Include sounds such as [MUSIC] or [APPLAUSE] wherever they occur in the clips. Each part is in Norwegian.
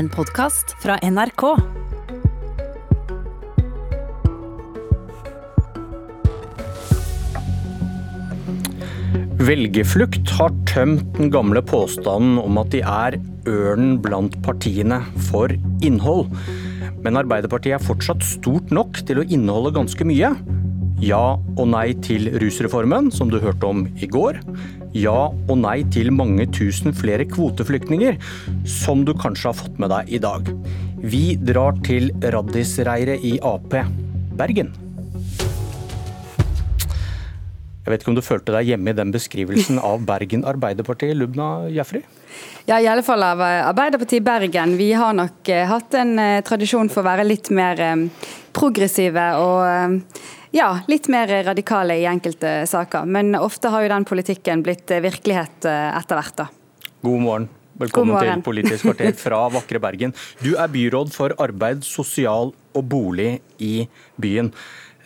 en podkast fra NRK. Velgerflukt har tømt den gamle påstanden om at de er ørnen blant partiene for innhold. Men Arbeiderpartiet er fortsatt stort nok til å inneholde ganske mye. Ja og nei til rusreformen, som du hørte om i går. Ja og nei til mange tusen flere kvoteflyktninger, som du kanskje har fått med deg i dag. Vi drar til Raddisreiret i Ap, Bergen. Jeg vet ikke om du følte deg hjemme i den beskrivelsen [LAUGHS] av Bergen Arbeiderparti, Lubna Jafri? Ja, i alle fall av eh, Arbeiderpartiet Bergen. Vi har nok eh, hatt en eh, tradisjon for å være litt mer progressive og ja, litt mer radikale i enkelte saker. Men ofte har jo den politikken blitt virkelighet etter hvert, da. God morgen. Velkommen God morgen. til Politisk kvarter fra vakre Bergen. Du er byråd for arbeid, sosial og bolig i byen.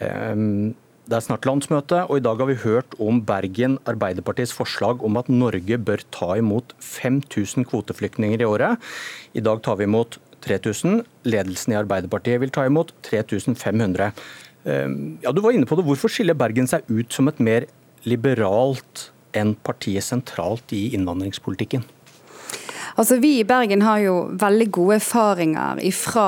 Um, det er snart landsmøte, og i dag har vi hørt om Bergen Arbeiderpartiets forslag om at Norge bør ta imot 5000 kvoteflyktninger i året. I dag tar vi imot 3000. Ledelsen i Arbeiderpartiet vil ta imot 3500. Ehm, ja, du var inne på det. Hvorfor skiller Bergen seg ut som et mer liberalt enn partiet sentralt i innvandringspolitikken? Altså, Vi i Bergen har jo veldig gode erfaringer ifra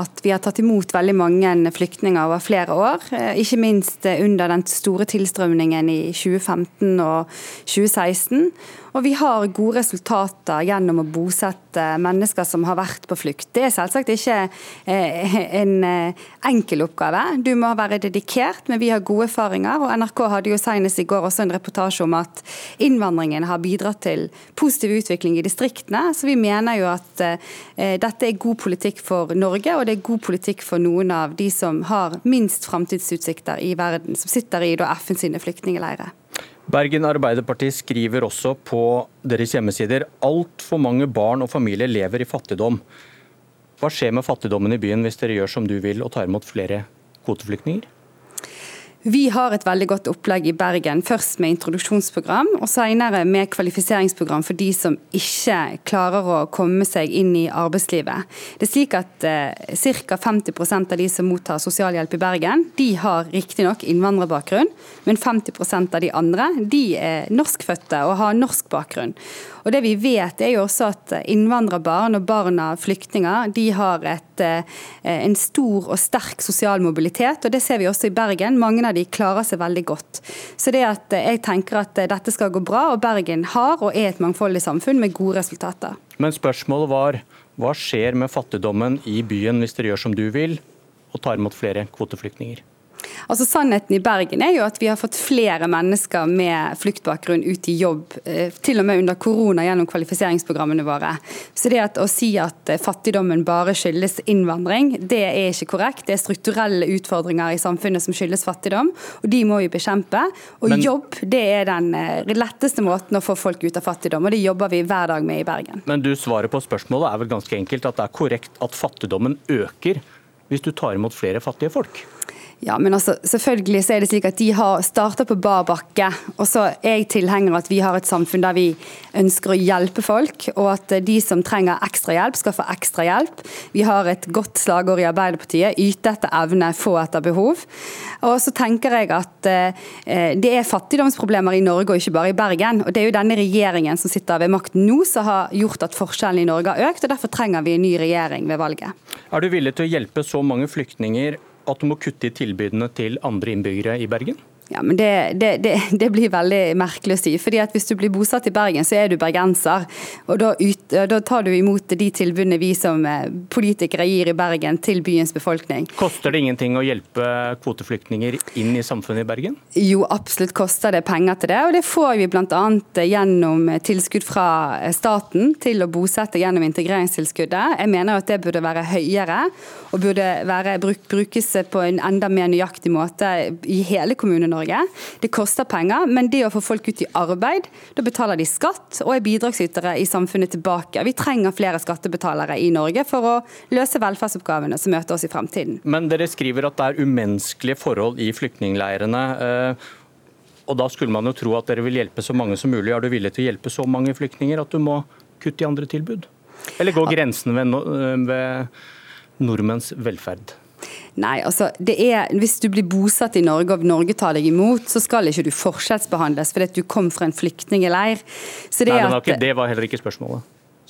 at vi har tatt imot veldig mange flyktninger over flere år. Eh, ikke minst under den store tilstrømningen i 2015 og 2016. Og vi har gode resultater gjennom å bosette mennesker som har vært på flukt. Det er selvsagt ikke eh, en eh, enkel oppgave. Du må være dedikert, men vi har gode erfaringer. Og NRK hadde jo senest i går også en reportasje om at innvandringen har bidratt til positiv utvikling i distriktene. Så vi mener jo at eh, dette er god politikk for Norge, og det er god politikk for noen av de som har minst framtidsutsikter i verden, som sitter i FN sine flyktningleirer. Bergen Arbeiderparti skriver også på deres hjemmesider altfor mange barn og familier lever i fattigdom. Hva skjer med fattigdommen i byen hvis dere gjør som du vil og tar imot flere kvoteflyktninger? Vi har et veldig godt opplegg i Bergen, først med introduksjonsprogram, og senere med kvalifiseringsprogram for de som ikke klarer å komme seg inn i arbeidslivet. Det er slik at eh, Ca. 50% av de som mottar sosialhjelp i Bergen, de har riktignok innvandrerbakgrunn, men 50% av de andre de er norskfødte og har norsk bakgrunn. Og det vi vet er jo også at innvandrerbarn og barn flyktninger de har et, eh, en stor og sterk sosial mobilitet, og det ser vi også i Bergen. Mange av de klarer seg veldig godt. Så det at jeg tenker at dette skal gå bra, og Bergen har og er et mangfoldig samfunn med gode resultater. Men spørsmålet var hva skjer med fattigdommen i byen hvis dere gjør som du vil og tar imot flere kvoteflyktninger? Altså Sannheten i Bergen er jo at vi har fått flere mennesker med fluktbakgrunn ut i jobb, eh, til og med under korona gjennom kvalifiseringsprogrammene våre. Så det å si at eh, fattigdommen bare skyldes innvandring, det er ikke korrekt. Det er strukturelle utfordringer i samfunnet som skyldes fattigdom, og de må vi bekjempe. Og Men, jobb det er den eh, letteste måten å få folk ut av fattigdom, og det jobber vi hver dag med i Bergen. Men du svarer på spørsmålet er vel ganske enkelt at det er korrekt at fattigdommen øker hvis du tar imot flere fattige folk? Ja, men altså, selvfølgelig så er det slik at De har starta på bar bakke. og så er jeg tilhenger av at vi har et samfunn der vi ønsker å hjelpe folk, og at de som trenger ekstra hjelp, skal få ekstra hjelp. Vi har et godt slagord i Arbeiderpartiet yte etter evne, få etter behov. Og så tenker jeg at eh, Det er fattigdomsproblemer i Norge og ikke bare i Bergen. og Det er jo denne regjeringen som sitter ved makten nå som har gjort at forskjellene i Norge har økt. og Derfor trenger vi en ny regjering ved valget. Er du villig til å hjelpe så mange flyktninger at du må kutte i tilbudene til andre innbyggere i Bergen? Ja, men det, det, det, [LAUGHS] det, blir veldig merkelig å si. fordi at Hvis du blir bosatt i Bergen, så er du bergenser. og Da, ut, da tar du imot de tilbudene vi som eh, politikere gir i Bergen til byens befolkning. Koster det ingenting å hjelpe kvoteflyktninger inn i samfunnet i Bergen? Jo, absolutt koster det penger til det. og Det får vi bl.a. gjennom tilskudd fra staten til å bosette gjennom integreringstilskuddet. Jeg mener at det burde være høyere og burde være, brukes på en enda mer nøyaktig måte i hele kommunen norge Det koster penger, men det å få folk ut i arbeid, da betaler de skatt og er bidragsytere i samfunnet tilbake. Vi trenger flere skattebetalere i Norge for å løse velferdsoppgavene som møter oss i fremtiden. Men dere skriver at det er umenneskelige forhold i flyktningleirene. Eh, og da skulle man jo tro at dere vil hjelpe så mange som mulig. Er du villig til å hjelpe så mange flyktninger at du må kutte i andre tilbud? Eller går grensen ved, ved nordmenns velferd? Nei, altså det er, Hvis du blir bosatt i Norge og Norge tar deg imot, så skal ikke du forskjellsbehandles fordi du kom fra en flyktningleir. Det, Nei, det, var ikke, det var heller ikke spørsmålet.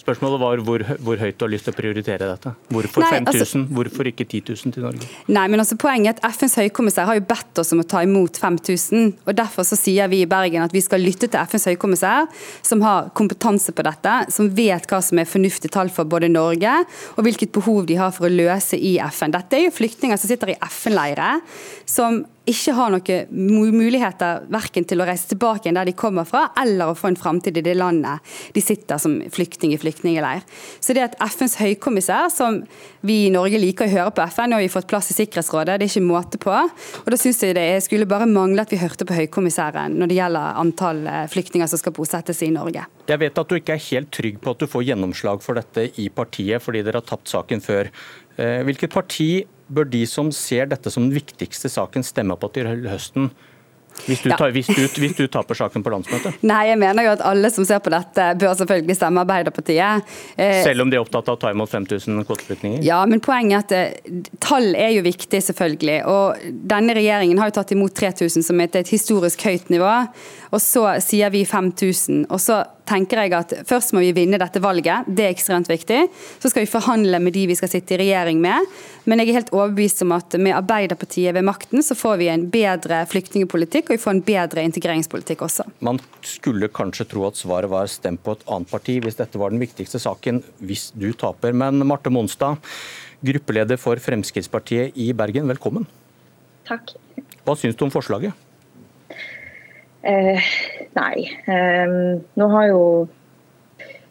Spørsmålet var hvor, hvor, høyt du har lyst til å prioritere dette. Hvorfor Nei, 5000, altså, hvorfor ikke 10 000 til Norge? Nei, men altså Poenget er at FNs høykommissær har jo bedt oss om å ta imot 5000. og Derfor så sier vi i Bergen at vi skal lytte til FNs høykommissær, som har kompetanse på dette, som vet hva som er fornuftig tall for både Norge, og hvilket behov de har for å løse i FN. Dette er jo flyktninger som sitter i FN-leire, som ikke har noen muligheter verken til å reise tilbake der de kommer fra, eller å få en framtid i det landet de sitter som flyktning i flyktningleir. Så det at FNs høykommissær, som vi i Norge liker å høre på FN, og vi har fått plass i Sikkerhetsrådet, det er ikke måte på. Og da syns jeg det skulle bare mangle at vi hørte på høykommissæren når det gjelder antall eh, flyktninger som skal bosettes i Norge. Jeg vet at du ikke er helt trygg på at du får gjennomslag for dette i partiet, fordi dere har tapt saken før. Eh, hvilket parti bør de som ser dette som den viktigste saken, stemme på til høsten? Hvis du, tar, hvis, du, hvis du, taper saken på landsmøtet? [LAUGHS] Nei, jeg mener jo at alle som ser på dette, bør selvfølgelig stemme Arbeiderpartiet. Eh, Selv om de er opptatt av å ta imot 5000 kvoteflyktninger? Ja, men poenget er at eh, tall er jo viktig, selvfølgelig. Og denne regjeringen har jo tatt imot 3000, som er et historisk høyt nivå. Og så sier vi 5000. Og så tenker jeg at først må vi vinne dette valget, det er ekstremt viktig. Så skal vi forhandle med de vi skal sitte i regjering med. Men jeg er helt overbevist om at med Arbeiderpartiet ved makten, så får vi en bedre flyktningpolitikk, og vi får en bedre integreringspolitikk også. Man skulle kanskje tro at svaret var stemt på et annet parti hvis dette var den viktigste saken, hvis du taper. Men Marte Monstad, gruppeleder for Fremskrittspartiet i Bergen, velkommen. Takk. Hva syns du om forslaget? Eh, nei. Eh, nå har jo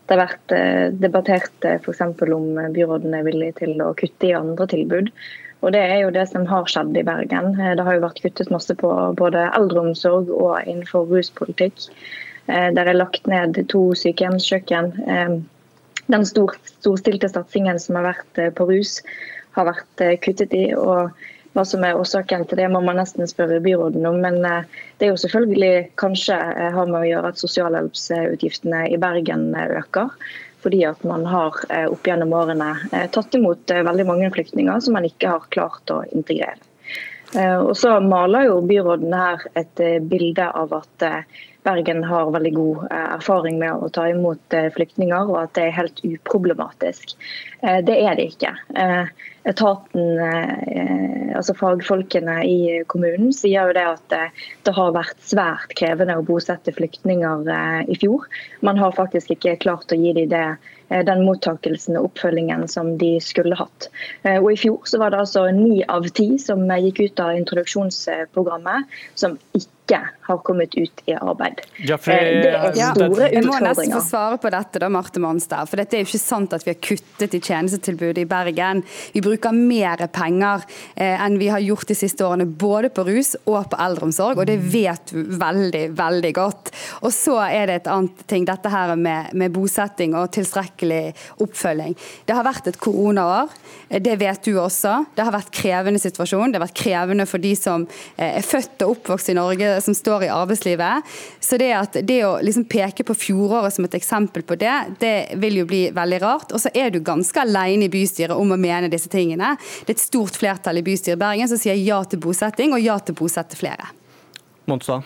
det vært eh, debattert eh, f.eks. om byråden er villig til å kutte i andre tilbud. Og Det er jo det som har skjedd i Bergen. Eh, det har jo vært kuttet masse på både eldreomsorg og innenfor ruspolitikk. Eh, der er lagt ned to sykehjemskjøkken. Den stor, storstilte satsingen som har vært på rus, har vært kuttet i. og hva som er årsaken til det, må man nesten spørre byråden om. Men eh, det er jo selvfølgelig kanskje eh, har med å gjøre at sosialhjelpsutgiftene i Bergen eh, øker. Fordi at man har opp gjennom årene tatt imot veldig mange flyktninger som man ikke har klart å integrere. Og så maler jo byråden her et bilde av at Bergen har veldig god erfaring med å ta imot flyktninger, og at det er helt uproblematisk. Det er det ikke etaten, eh, altså fagfolkene i kommunen, sier jo det at eh, det har vært svært krevende å bosette flyktninger eh, i fjor. Man har faktisk ikke klart å gi dem det den mottakelsen og oppfølgingen som de skulle hatt. Og I fjor så var det altså ni av ti som gikk ut av introduksjonsprogrammet, som ikke har kommet ut i arbeid. Ja, for, det er store utfordringer. Jeg må nesten få svare på dette, da, Marte Monster. For dette er jo ikke sant at vi har kuttet i tjenestetilbudet i Bergen. Vi bruker mer penger eh, enn vi har gjort de siste årene, både på rus og på eldreomsorg. Og det vet du veldig, veldig godt. Og så er det et annet ting, dette her med, med bosetting og tilstrekkelig oppfølging. Det har vært et koronaår. Eh, det vet du også. Det har vært krevende situasjon. Det har vært krevende for de som er født og oppvokst i Norge som står i arbeidslivet. Så det, det å liksom peke på fjoråret som et eksempel på det, det vil jo bli veldig rart. Og så er du ganske alene i bystyret om å mene disse tingene. Det er et stort flertall i bystyret i Bergen som sier ja til bosetting og ja til å bosette flere. Monstad?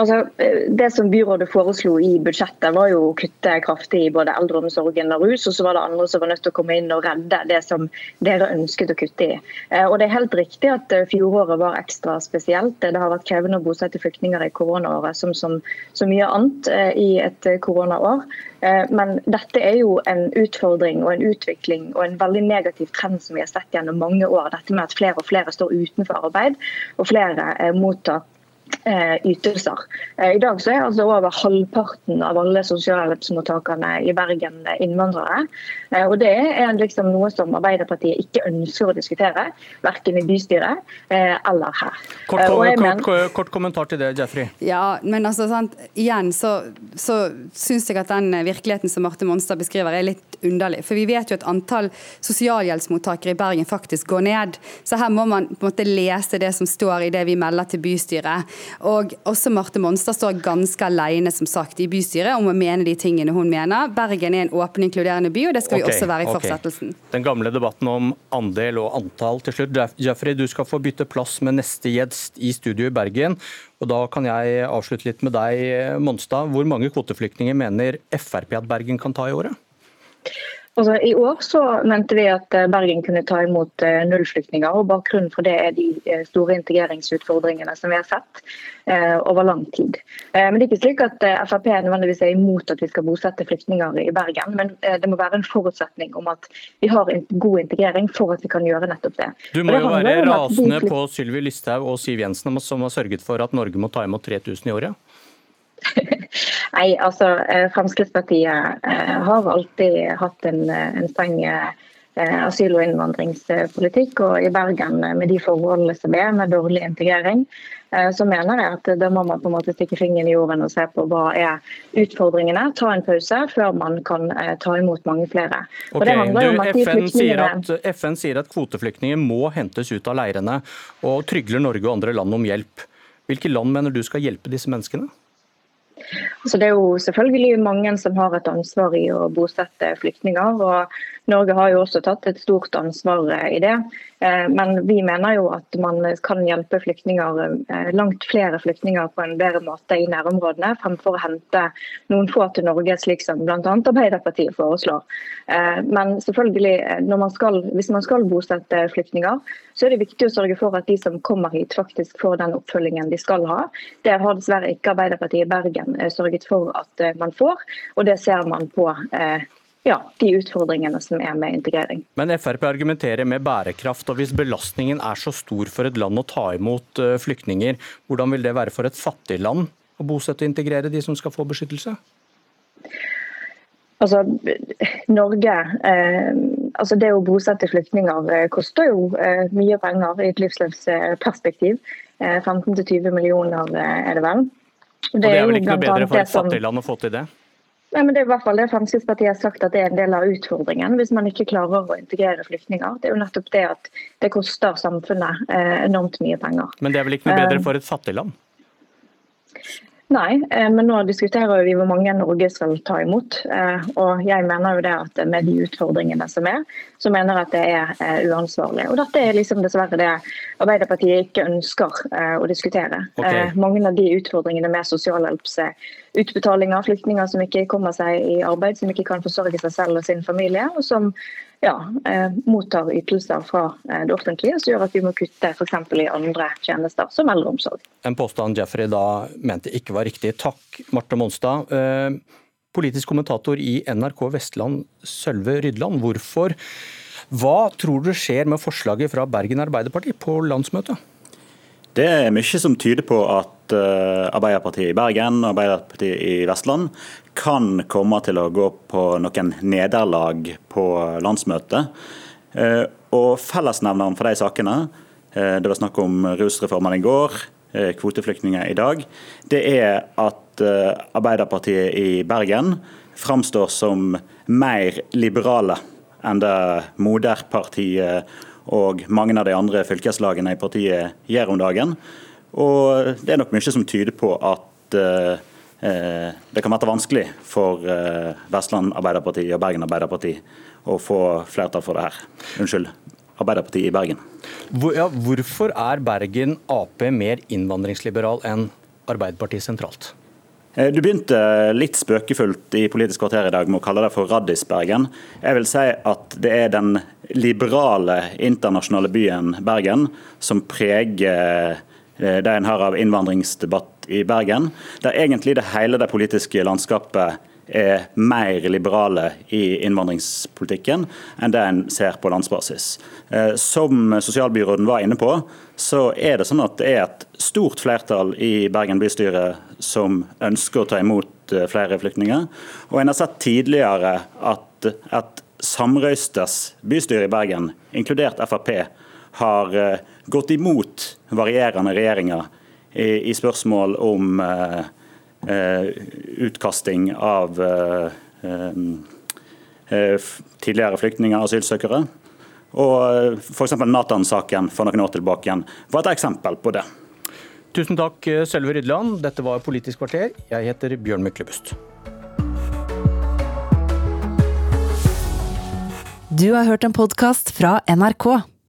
Altså, eh, det som byrådet foreslo i budsjettet, var jo å kutte kraftig i både eldreomsorgen og rus. Og så var det andre som var nødt til å komme inn og redde det som dere ønsket å kutte i. Eh, og det er helt riktig at eh, fjoråret var ekstra spesielt. Det har vært krevende å bosette flyktninger i koronaåret, som, så mye annet i et koronaår. Men dette er jo en utfordring og en utvikling og en veldig negativ trend som vi har sett gjennom mange år. Dette med at flere og flere står utenfor arbeid, og flere mottar ytelser. Eh, I dag så er altså over halvparten av alle sosialhjelpsmottakerne i Bergen innvandrere. Eh, og Det er liksom noe som Arbeiderpartiet ikke ønsker å diskutere, verken i bystyret eller her. Kort, kort, kort, kort kommentar til det, Jeffrey. Ja, men altså, sant, igjen så, så syns jeg at den virkeligheten som Marte Monstad beskriver er litt underlig. For vi vet jo at antall sosialhjelpsmottakere i Bergen faktisk går ned. Så her må man på en måte lese det som står i det vi melder til bystyret. Og også Marte Monstad står ganske alene som sagt, i bystyret om å mene de tingene hun mener. Bergen er en åpen, inkluderende by, og det skal okay, vi også være i fortsettelsen. Okay. Den gamle debatten om andel og antall til slutt. Jeffrey, du skal få bytte plass med neste gjest i studio i Bergen. Og Da kan jeg avslutte litt med deg, Monstad. Hvor mange kvoteflyktninger mener Frp at Bergen kan ta i året? Altså, I år så mente vi at eh, Bergen kunne ta imot eh, null flyktninger. og Bakgrunnen for det er de eh, store integreringsutfordringene som vi har sett eh, over lang tid. Eh, men det er ikke slik at eh, Frp nødvendigvis er imot at vi skal bosette flyktninger i Bergen. Men det må være en forutsetning om at vi har en god integrering for at vi kan gjøre nettopp det. Du må jo være rasende på Sylvi Listhaug og Siv Jensen som har sørget for at Norge må ta imot 3000 i året? [LAUGHS] Nei, altså eh, Fremskrittspartiet eh, har alltid hatt en, eh, en streng asyl- og innvandringspolitikk. Og i Bergen, med de forholdene som er, med dårlig integrering, så mener jeg at da må man på en måte stikke fingeren i jorden og se på hva er utfordringene. Ta en pause før man kan ta imot mange flere. Okay, du, FN, sier at, FN sier at kvoteflyktninger må hentes ut av leirene, og trygler Norge og andre land om hjelp. Hvilke land mener du skal hjelpe disse menneskene? Så Det er jo selvfølgelig mange som har et ansvar i å bosette flyktninger. og Norge har jo også tatt et stort ansvar i det. Eh, men vi mener jo at man kan hjelpe flyktninger, eh, langt flere flyktninger på en bedre måte i nærområdene, fremfor å hente noen få til Norge, slik som bl.a. Arbeiderpartiet foreslår. Eh, men selvfølgelig, man skal, hvis man skal bosette flyktninger, så er det viktig å sørge for at de som kommer hit, faktisk får den oppfølgingen de skal ha. Det har dessverre ikke Arbeiderpartiet i Bergen sørget for at man får, og det ser man på ja, de utfordringene som er med integrering. Men Frp argumenterer med bærekraft, og hvis belastningen er så stor for et land å ta imot eh, flyktninger, hvordan vil det være for et fattig land å bosette og integrere de som skal få beskyttelse? Altså, Norge, eh, altså Det å bosette flyktninger eh, koster jo eh, mye penger i et livsløpsperspektiv. Eh, 15-20 millioner eh, er det vel. Det, og det er vel ikke noe bedre for et fattig land å få til det? Nei, men Det er i hvert fall det Fremskrittspartiet har sagt at det er en del av utfordringen hvis man ikke klarer å integrere flyktninger. Det er jo nettopp det at det koster samfunnet eh, enormt mye penger. Men det er vel ikke noe bedre eh, for et fattig land? Nei, eh, men nå diskuterer vi hvor mange Norge skal ta imot. Eh, og jeg mener jo det at med de utfordringene som er, så mener jeg at det er eh, uansvarlig. Og dette er liksom dessverre det Arbeiderpartiet ikke ønsker å diskutere. Okay. Mange av de utfordringene med sosialhjelpsutbetalinger, flyktninger som ikke kommer seg i arbeid, som ikke kan forsørge seg selv og sin familie, og som ja, eh, mottar ytelser fra eh, det offentlige, som gjør at vi må kutte f.eks. i andre tjenester, som eldreomsorg. En påstand Jeffrey da mente ikke var riktig. Takk, Marte Monstad. Eh, politisk kommentator i NRK Vestland, Sølve Rydland. Hvorfor? Hva tror du skjer med forslaget fra Bergen Arbeiderparti på landsmøtet? Det er mye som tyder på at Arbeiderpartiet i Bergen og Arbeiderpartiet i Vestland kan komme til å gå på noen nederlag på landsmøtet. Eh, og Fellesnevneren for de sakene, eh, det var snakk om rusreformen i går, eh, kvoteflyktninger i dag, det er at Arbeiderpartiet i Bergen framstår som mer liberale enn det moderpartiet og mange av de andre fylkeslagene i partiet gjør om dagen. Og Det er nok mye som tyder på at Eh, det kan være vanskelig for eh, Vestland Arbeiderparti og Bergen Arbeiderparti å få flertall for det her. Unnskyld, Arbeiderpartiet i Bergen. Hvor, ja, hvorfor er Bergen Ap mer innvandringsliberal enn Arbeiderpartiet sentralt? Eh, du begynte litt spøkefullt i Politisk kvarter i dag med å kalle det for Raddis-Bergen. Jeg vil si at det er den liberale internasjonale byen Bergen som preger det en har av innvandringsdebatt i Bergen, der egentlig det hele det politiske landskapet er mer liberale i innvandringspolitikken enn det en ser på landsbasis. Eh, som sosialbyråden var inne på, så er det sånn at det er et stort flertall i Bergen bystyre som ønsker å ta imot eh, flere flyktninger. Og en har sett tidligere at et samrøystes bystyre i Bergen, inkludert Frp, har eh, gått imot varierende regjeringer i, i spørsmål om uh, utkasting av uh, tidligere flyktninger og asylsøkere. Og F.eks. Natan-saken for noen år tilbake igjen var et eksempel på det. Tusen takk, Sølve Rydland. Dette var Politisk kvarter. Jeg heter Bjørn Myklebust. Du har hørt en podkast fra NRK.